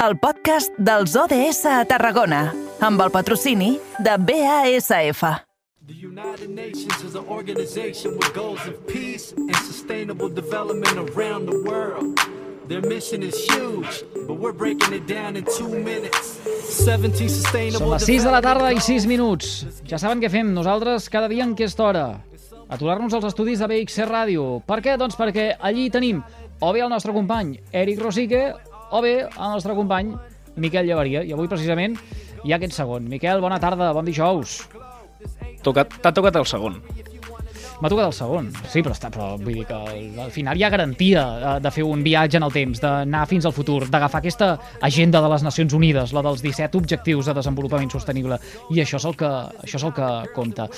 el podcast dels ODS a Tarragona, amb el patrocini de BASF. The United Nations is an organization with goals of peace and sustainable development around the world. Their mission is huge, but we're breaking it down in two minutes. 17 sustainable Són les 6 de la tarda i 6 minuts. Ja saben què fem nosaltres cada dia en aquesta hora. Aturar-nos als estudis de BXC Ràdio. Per què? Doncs perquè allí tenim o bé el nostre company Eric Rosique o bé el nostre company Miquel Llevaria. I avui precisament hi ha aquest segon. Miquel, bona tarda, bon dijous. T'ha tocat el segon. M'ha tocat el segon, sí, però, està, però vull dir que al- al final hi ha garantia eh, de fer un viatge en el temps, d'anar fins al futur, d'agafar aquesta agenda de les Nacions Unides, la dels 17 objectius de desenvolupament sostenible, i això és el que, això és el que compta.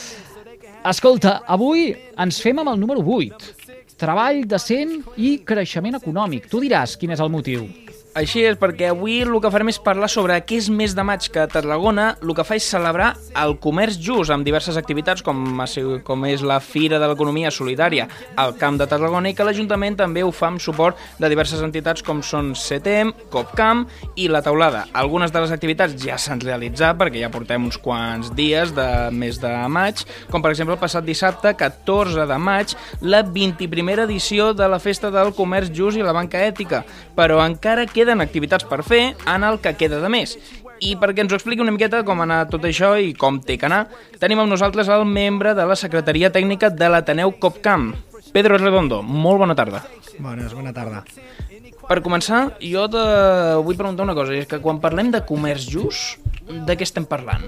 Escolta, avui ens fem amb el número 8, treball decent i creixement econòmic. Tu diràs quin és el motiu. Així és, perquè avui el que farem és parlar sobre aquest mes de maig que a Tarragona el que fa és celebrar el comerç just amb diverses activitats com, com és la Fira de l'Economia Solidària al Camp de Tarragona i que l'Ajuntament també ho fa amb suport de diverses entitats com són CETEM, COPCAM i La Taulada. Algunes de les activitats ja s'han realitzat perquè ja portem uns quants dies de mes de maig, com per exemple el passat dissabte, 14 de maig, la 21a edició de la Festa del Comerç Just i la Banca Ètica, però encara queden activitats per fer en el que queda de mes. I perquè ens ho expliqui una miqueta com ha anat tot això i com té que anar, tenim amb nosaltres el membre de la Secretaria Tècnica de l'Ateneu COPCAM, Pedro Redondo. Molt bona tarda. Bones, bona tarda. Per començar, jo te vull preguntar una cosa, és que quan parlem de comerç just, de què estem parlant?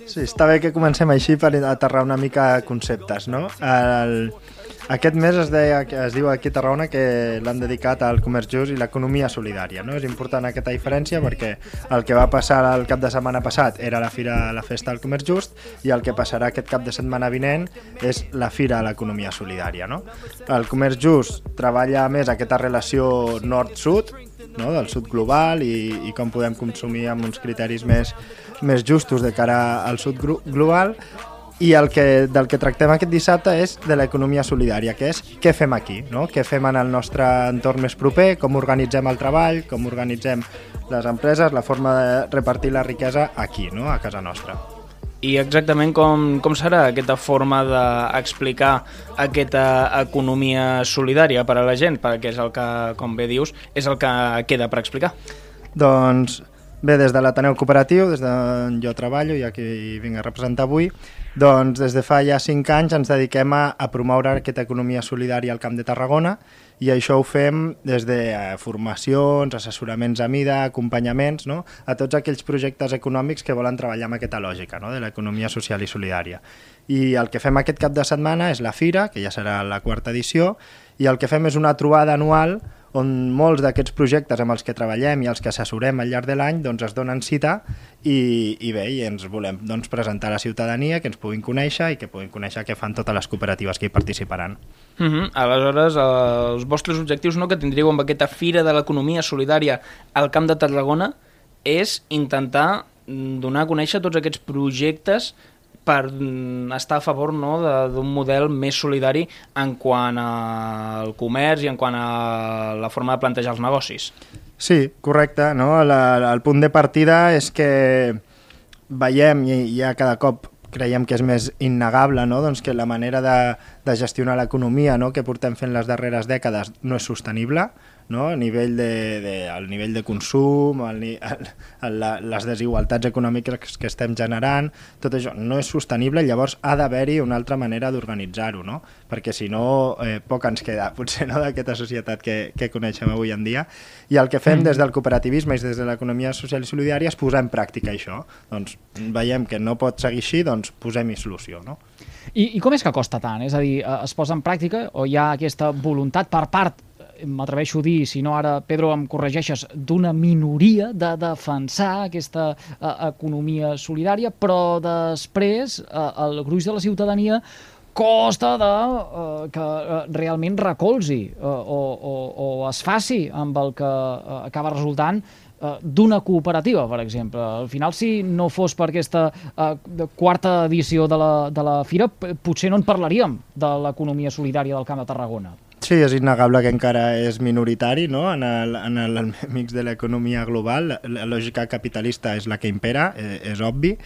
Sí, està bé que comencem així per aterrar una mica conceptes, no? El, aquest mes es, deia, es diu aquí a Tarragona que l'han dedicat al comerç just i l'economia solidària, no? És important aquesta diferència perquè el que va passar el cap de setmana passat era la fira, la festa del comerç just i el que passarà aquest cap de setmana vinent és la fira de l'economia solidària, no? El comerç just treballa més aquesta relació nord-sud, no? del sud global i, i com podem consumir amb uns criteris més, més justos de cara al sud global i el que, del que tractem aquest dissabte és de l'economia solidària, que és què fem aquí, no? què fem en el nostre entorn més proper, com organitzem el treball, com organitzem les empreses, la forma de repartir la riquesa aquí, no? a casa nostra. I exactament com, com serà aquesta forma d'explicar aquesta economia solidària per a la gent, perquè és el que, com bé dius, és el que queda per explicar. Doncs bé, des de l'Ateneu Cooperatiu, des d'on jo treballo i aquí vinc a representar avui, doncs des de fa ja 5 anys ens dediquem a, a promoure aquesta economia solidària al Camp de Tarragona i això ho fem des de eh, formacions, assessoraments a mida, acompanyaments, no? a tots aquells projectes econòmics que volen treballar amb aquesta lògica no? de l'economia social i solidària. I el que fem aquest cap de setmana és la Fira, que ja serà la quarta edició, i el que fem és una trobada anual on molts d'aquests projectes amb els que treballem i els que assessorem al llarg de l'any doncs es donen cita i, i bé, i ens volem doncs, presentar a la ciutadania, que ens puguin conèixer i que puguin conèixer què fan totes les cooperatives que hi participaran. Uh -huh. Aleshores, els vostres objectius no, que tindríeu amb aquesta Fira de l'Economia Solidària al Camp de Tarragona és intentar mm, donar a conèixer tots aquests projectes per estar a favor no, d'un model més solidari en quant al comerç i en quant a la forma de plantejar els negocis. Sí, correcte. No? La, el punt de partida és que veiem i ja cada cop creiem que és més innegable no? doncs que la manera de, de gestionar l'economia no? que portem fent les darreres dècades no és sostenible no? a nivell de, de, al nivell de consum, al, a la, les desigualtats econòmiques que estem generant, tot això no és sostenible, llavors ha d'haver-hi una altra manera d'organitzar-ho, no? perquè si no eh, poc ens queda potser no? d'aquesta societat que, que coneixem avui en dia i el que fem des del cooperativisme i des de l'economia social i solidària és posar en pràctica això. Doncs veiem que no pot seguir així, doncs posem-hi solució. No? I, I com és que costa tant? És a dir, eh, es posa en pràctica o hi ha aquesta voluntat per part m'atreveixo a dir, si no ara, Pedro, em corregeixes, d'una minoria de defensar aquesta eh, economia solidària, però després eh, el gruix de la ciutadania costa de, eh, que eh, realment recolzi eh, o, o, o es faci amb el que eh, acaba resultant eh, d'una cooperativa, per exemple. Al final, si no fos per aquesta eh, quarta edició de la, de la Fira, potser no en parlaríem de l'economia solidària del Camp de Tarragona. Sí, és innegable que encara és minoritari no? en, el, en el mix de l'economia global. La, lògica capitalista és la que impera, eh, és obvi,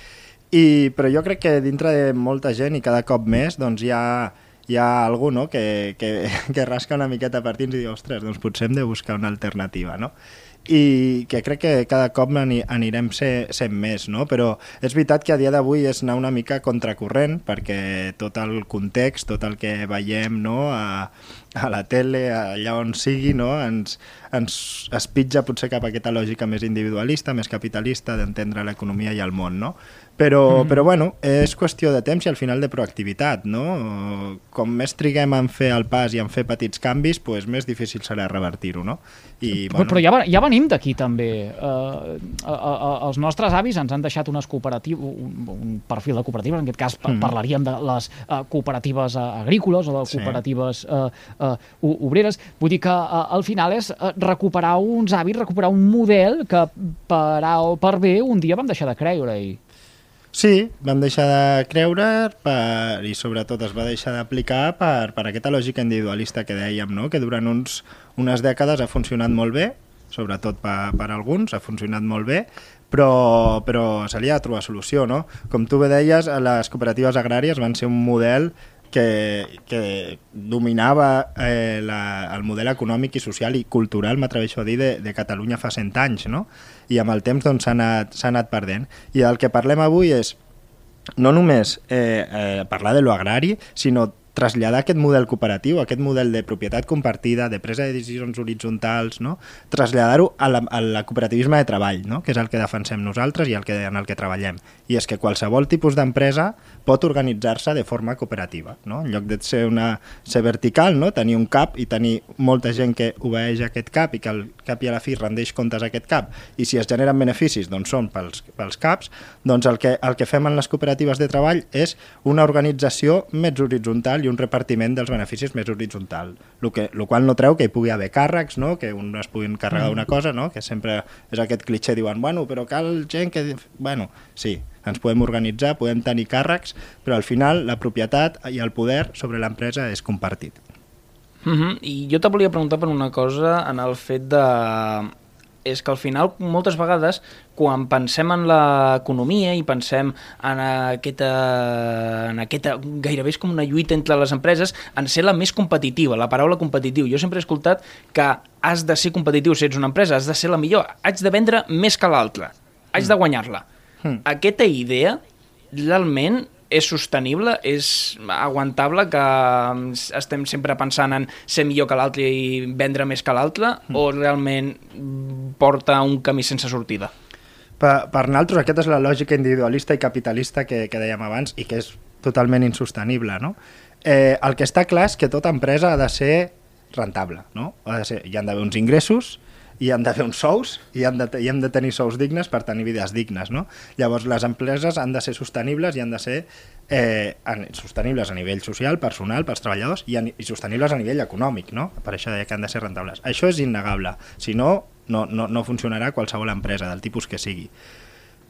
i, però jo crec que dintre de molta gent i cada cop més doncs hi ha, hi ha algú no? que, que, que rasca una miqueta per dins i diu, ostres, doncs potser hem de buscar una alternativa, no? I que crec que cada cop ani, anirem ser, sent més, no? però és veritat que a dia d'avui és anar una mica contracorrent perquè tot el context, tot el que veiem no? a, a la tele, allà on sigui, no? ens, ens espitja potser cap a aquesta lògica més individualista, més capitalista, d'entendre l'economia i el món. No? Però, mm. però bueno, és qüestió de temps i al final de proactivitat, no? Com més triguem en fer el pas i en fer petits canvis, pues més difícil serà revertir-ho, no? I, bueno... Però ja, ja venim d'aquí també. Uh, uh, uh, els nostres avis ens han deixat unes cooperatives, un, un perfil de cooperatives, en aquest cas mm. parlaríem de les uh, cooperatives uh, agrícoles o de cooperatives sí. uh, uh, obreres. Vull dir que uh, al final és uh, recuperar uns hàbits, recuperar un model que per per B un dia vam deixar de creure-hi. Sí, vam deixar de creure per, i sobretot es va deixar d'aplicar per, per aquesta lògica individualista que dèiem, no? que durant uns, unes dècades ha funcionat molt bé, sobretot per, per alguns, ha funcionat molt bé, però, però se li ha de trobar solució. No? Com tu bé deies, les cooperatives agràries van ser un model que, que dominava eh, la, el model econòmic i social i cultural, m'atreveixo a dir, de, de Catalunya fa 100 anys, no? I amb el temps doncs, s'ha doncs, anat, anat perdent. I el que parlem avui és no només eh, eh, parlar de lo agrari, sinó traslladar aquest model cooperatiu, aquest model de propietat compartida, de presa de decisions horitzontals, no? traslladar-ho al cooperativisme de treball, no? que és el que defensem nosaltres i el que, en el que treballem. I és que qualsevol tipus d'empresa pot organitzar-se de forma cooperativa. No? En lloc de ser, una, ser vertical, no? tenir un cap i tenir molta gent que obeeix aquest cap i que al cap i a la fi rendeix comptes a aquest cap i si es generen beneficis doncs són pels, pels caps, doncs el que, el que fem en les cooperatives de treball és una organització més horitzontal i un repartiment dels beneficis més horitzontal, el, que, el qual no treu que hi pugui haver càrrecs, no? que un es puguin carregar una cosa, no? que sempre és aquest clitxer, diuen, bueno, però cal gent que... Bueno, sí, ens podem organitzar, podem tenir càrrecs, però al final la propietat i el poder sobre l'empresa és compartit. Uh -huh. I jo te volia preguntar per una cosa en el fet de és que al final moltes vegades quan pensem en l'economia i pensem en aquesta, en aquesta, gairebé és com una lluita entre les empreses, en ser la més competitiva, la paraula competitiu. Jo sempre he escoltat que has de ser competitiu si ets una empresa, has de ser la millor, haig de vendre més que l'altra, haig de guanyar-la. Mm. Aquesta idea realment és sostenible, és aguantable que estem sempre pensant en ser millor que l'altre i vendre més que l'altre mm. o realment porta un camí sense sortida? Per, per nosaltres aquesta és la lògica individualista i capitalista que, que dèiem abans i que és totalment insostenible. No? Eh, el que està clar és que tota empresa ha de ser rentable. No? Ha de ser, hi han d'haver uns ingressos, hi han d'haver uns sous i, han de, i hem de tenir sous dignes per tenir vides dignes. No? Llavors, les empreses han de ser sostenibles i han de ser eh, sostenibles a nivell social, personal, pels treballadors i, i sostenibles a nivell econòmic. No? Per això deia que han de ser rentables. Això és innegable. Si no, no, no, no funcionarà qualsevol empresa, del tipus que sigui.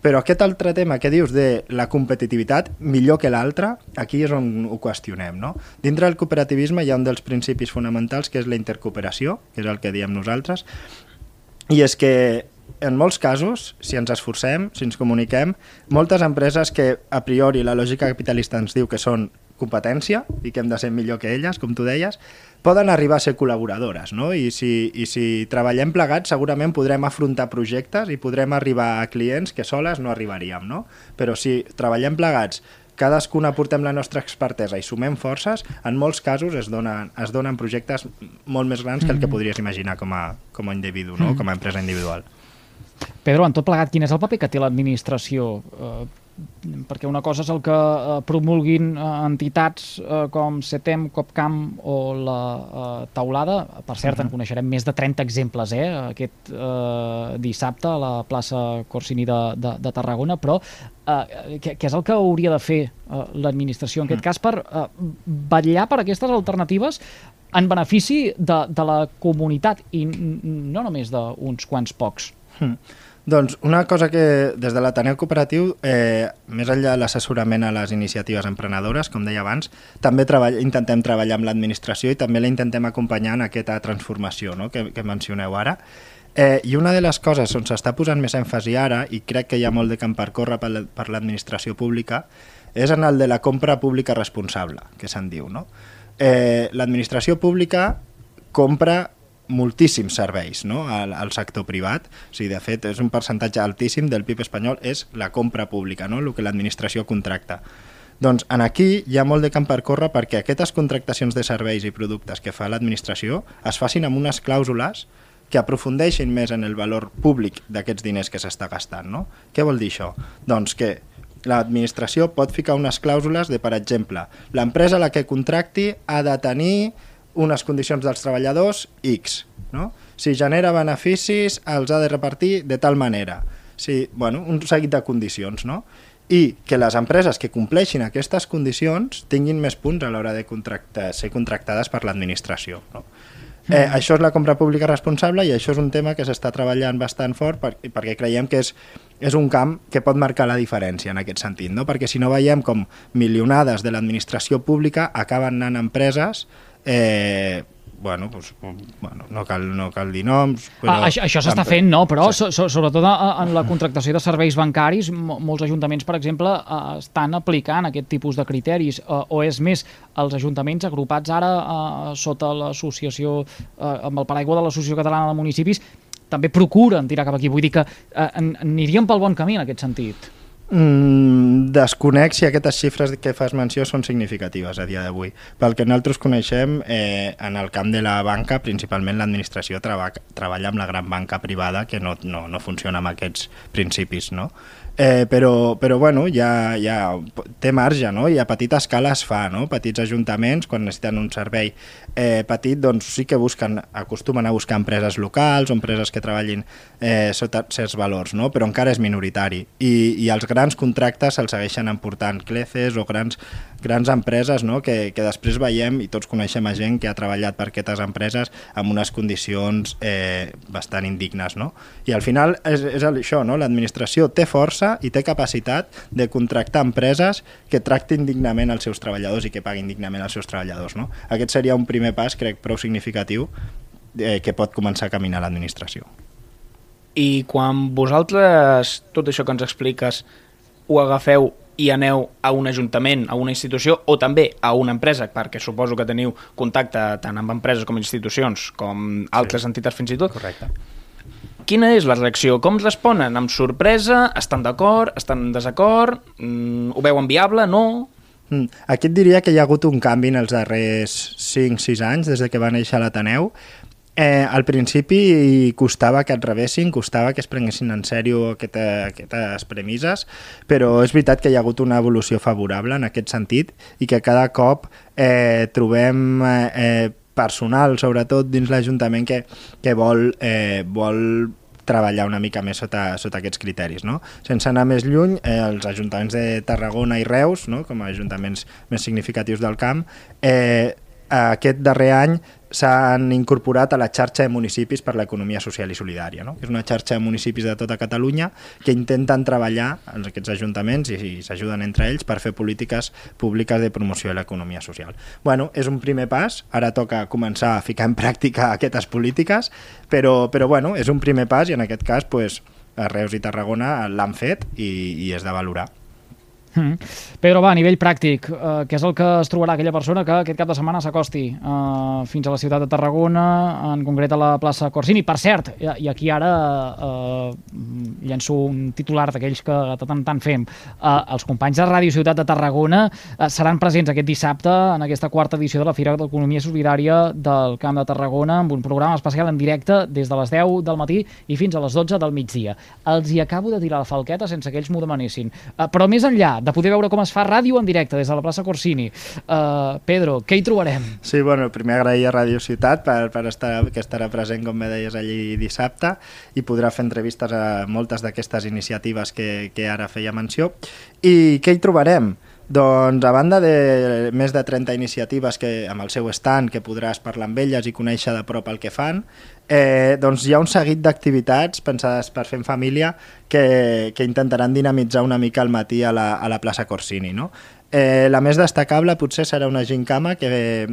Però aquest altre tema que dius de la competitivitat millor que l'altre, aquí és on ho qüestionem. No? Dintre del cooperativisme hi ha un dels principis fonamentals que és la intercooperació, que és el que diem nosaltres, i és que en molts casos, si ens esforcem, si ens comuniquem, moltes empreses que a priori la lògica capitalista ens diu que són competència i que hem de ser millor que elles, com tu deies, poden arribar a ser col·laboradores, no? I si, i si treballem plegats segurament podrem afrontar projectes i podrem arribar a clients que soles no arribaríem, no? Però si treballem plegats cadascuna aportem la nostra expertesa i sumem forces, en molts casos es donen, es donen projectes molt més grans que el que mm-hmm. podries imaginar com a, com a individu, no? Mm-hmm. com a empresa individual. Pedro, en tot plegat, quin és el paper que té l'administració? Eh, perquè una cosa és el que eh, promulguin eh, entitats eh, com CETEM, COPCAM o la Taulada. Per cert, en coneixerem més de 30 exemples eh, aquest eh, dissabte a la plaça Corsini de, de, de Tarragona, però eh, què, què és el que hauria de fer eh, l'administració en aquest -huh. cas per eh, vetllar per aquestes alternatives en benefici de, de la comunitat i no només d'uns quants pocs? -huh. Doncs una cosa que des de l'Ateneu Cooperatiu, eh, més enllà de l'assessorament a les iniciatives emprenedores, com deia abans, també treball, intentem treballar amb l'administració i també la intentem acompanyar en aquesta transformació no? que, que mencioneu ara. Eh, I una de les coses on s'està posant més èmfasi ara, i crec que hi ha molt de camp per córrer per la- per l'administració pública, és en el de la compra pública responsable, que se'n diu. No? Eh, l'administració pública compra moltíssims serveis no? al, al sector privat. O sigui, de fet, és un percentatge altíssim del PIB espanyol és la compra pública, no? el que l'administració contracta. Doncs en aquí hi ha molt de camp per córrer perquè aquestes contractacions de serveis i productes que fa l'administració es facin amb unes clàusules que aprofundeixin més en el valor públic d'aquests diners que s'està gastant. No? Què vol dir això? Doncs que l'administració pot ficar unes clàusules de, per exemple, l'empresa a la que contracti ha de tenir unes condicions dels treballadors X. No? Si genera beneficis, els ha de repartir de tal manera. Sí, bueno, un seguit de condicions, no? I que les empreses que compleixin aquestes condicions tinguin més punts a l'hora de contractar, ser contractades per l'administració. No? Eh, això és la compra pública responsable i això és un tema que s'està treballant bastant fort per, perquè creiem que és, és un camp que pot marcar la diferència en aquest sentit, no? perquè si no veiem com milionades de l'administració pública acaben anant a empreses eh, bueno, pues, bueno, no, cal, no cal dir noms... Però... Ah, això això s'està fent, no, però sí. so, so, sobretot en la contractació de serveis bancaris, mo- molts ajuntaments, per exemple, eh, estan aplicant aquest tipus de criteris, o és més, els ajuntaments agrupats ara eh, sota l'associació, eh, amb el paraigua de l'Associació Catalana de Municipis, també procuren tirar cap aquí. Vull dir que aniríem pel bon camí en aquest sentit. Mm, desconec si aquestes xifres que fas menció són significatives a dia d'avui. Pel que nosaltres coneixem, eh, en el camp de la banca, principalment l'administració treba, treballa amb la gran banca privada que no, no, no funciona amb aquests principis, no? Eh, però, però bueno, ja, ja té marge, no? I a petita escala es fa, no? Petits ajuntaments, quan necessiten un servei eh, petit, doncs sí que busquen, acostumen a buscar empreses locals o empreses que treballin eh, sota certs valors, no? Però encara és minoritari. I, i els grans contractes se'ls segueixen emportant cleces o grans, grans empreses, no? Que, que després veiem, i tots coneixem a gent que ha treballat per aquestes empreses amb unes condicions eh, bastant indignes, no? I al final és, és això, no? L'administració té força i té capacitat de contractar empreses que tractin dignament els seus treballadors i que paguin dignament els seus treballadors, no? Aquest seria un primer pas, crec, prou significatiu eh, que pot començar a caminar l'administració. I quan vosaltres, tot això que ens expliques, ho agafeu i aneu a un ajuntament, a una institució o també a una empresa, perquè suposo que teniu contacte tant amb empreses com institucions, com altres sí. entitats fins i tot. Correcte. Quina és la reacció? Com responen? Amb sorpresa? Estan d'acord? Estan en desacord? Mm, ho veuen viable? No? Mm. Aquí et diria que hi ha hagut un canvi en els darrers 5-6 anys, des de que va néixer l'Ateneu. Eh, al principi costava que et rebessin, costava que es prenguessin en sèrio aquesta, aquestes premisses, però és veritat que hi ha hagut una evolució favorable en aquest sentit i que cada cop eh, trobem eh, personal, sobretot dins l'Ajuntament, que, que vol, eh, vol treballar una mica més sota, sota aquests criteris. No? Sense anar més lluny, eh, els ajuntaments de Tarragona i Reus, no? com a ajuntaments més significatius del camp, eh, aquest darrer any s'han incorporat a la xarxa de municipis per l'economia social i solidària, no? que és una xarxa de municipis de tota Catalunya que intenten treballar en aquests ajuntaments i, i s'ajuden entre ells per fer polítiques públiques de promoció de l'economia social. Bueno, és un primer pas, ara toca començar a ficar en pràctica aquestes polítiques, però, però bueno, és un primer pas i en aquest cas pues, a Reus i Tarragona l'han fet i, i és de valorar. Mm. Pedro, va, a nivell pràctic, eh, què és el que es trobarà aquella persona que aquest cap de setmana s'acosti eh, fins a la ciutat de Tarragona, en concret a la plaça Corsini? Per cert, i, aquí ara eh, llenço un titular d'aquells que de tant tant fem. Eh, els companys de Ràdio Ciutat de Tarragona eh, seran presents aquest dissabte en aquesta quarta edició de la Fira d'Economia Solidària del Camp de Tarragona amb un programa especial en directe des de les 10 del matí i fins a les 12 del migdia. Els hi acabo de tirar la falqueta sense que ells m'ho demanessin. Eh, però més enllà de poder veure com es fa ràdio en directe des de la plaça Corsini. Uh, Pedro, què hi trobarem? Sí, bueno, primer agrair a Ràdio Ciutat per, per estar, que estarà present, com bé deies, allí dissabte i podrà fer entrevistes a moltes d'aquestes iniciatives que, que ara feia menció. I què hi trobarem? Doncs a banda de més de 30 iniciatives que, amb el seu stand que podràs parlar amb elles i conèixer de prop el que fan, eh, doncs hi ha un seguit d'activitats pensades per fer en família que, que intentaran dinamitzar una mica al matí a la, a la plaça Corsini. No? Eh, la més destacable potser serà una gincama que,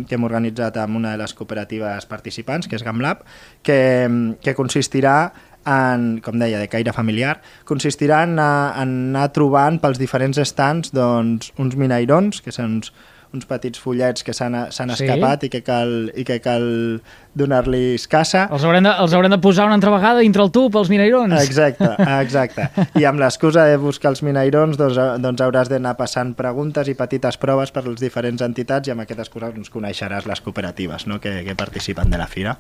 que hem organitzat amb una de les cooperatives participants, que és GamLab, que, que consistirà en, com deia, de caire familiar, consistirà en, anar- en anar trobant pels diferents estants doncs, uns minairons, que són uns, uns petits follets que s'han Sí. escapat i que cal, i que cal donar-los caça. Els haurem, de, els haurem de posar una altra vegada dintre el tub, els minairons. Exacte, exacte. I amb l'excusa de buscar els minairons doncs, doncs hauràs d'anar passant preguntes i petites proves per les diferents entitats i amb aquesta excusa doncs, coneixeràs les cooperatives no? que, que participen de la fira.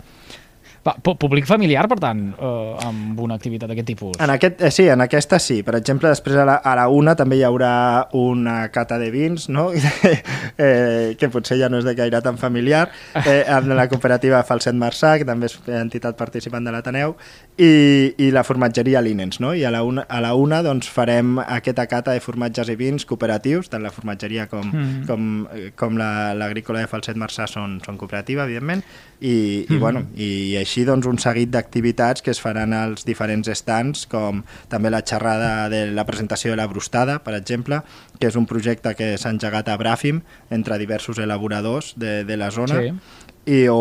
Va, públic familiar, per tant, eh, amb una activitat d'aquest tipus. En aquest, eh, sí, en aquesta sí. Per exemple, després a la, a la una també hi haurà una cata de vins, no? eh, que potser ja no és de gaire tan familiar, eh, amb la cooperativa Falset Marçà, que també és entitat participant de l'Ateneu, i, i la formatgeria Linens, no? I a la una, a la una doncs, farem aquesta cata de formatges i vins cooperatius, tant la formatgeria com, mm. com, eh, com la- l'agrícola de Falset Marçà són, són cooperativa, evidentment, i, i, bueno, i així doncs, un seguit d'activitats que es faran als diferents stands, com també la xerrada de la presentació de la brustada, per exemple, que és un projecte que s'ha engegat a Bràfim entre diversos elaboradors de, de la zona, Sí. I, o,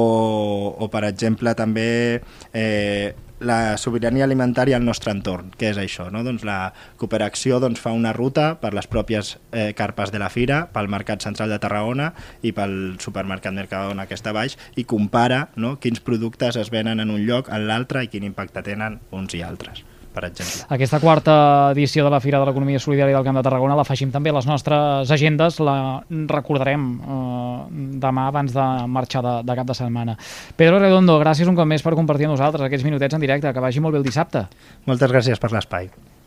o per exemple també eh, la sobirania alimentària al nostre entorn, que és això, no? doncs la cooperació doncs, fa una ruta per les pròpies eh, carpes de la fira, pel Mercat Central de Tarragona i pel supermercat Mercadona que està baix i compara no? quins productes es venen en un lloc, en l'altre i quin impacte tenen uns i altres, per exemple. Aquesta quarta edició de la Fira de l'Economia Solidària del Camp de Tarragona la afegim també a les nostres agendes, la recordarem eh, demà abans de marxar de, de cap de setmana. Pedro Redondo, gràcies un cop més per compartir amb nosaltres aquests minutets en directe, que vagi molt bé el dissabte. Moltes gràcies per l'espai.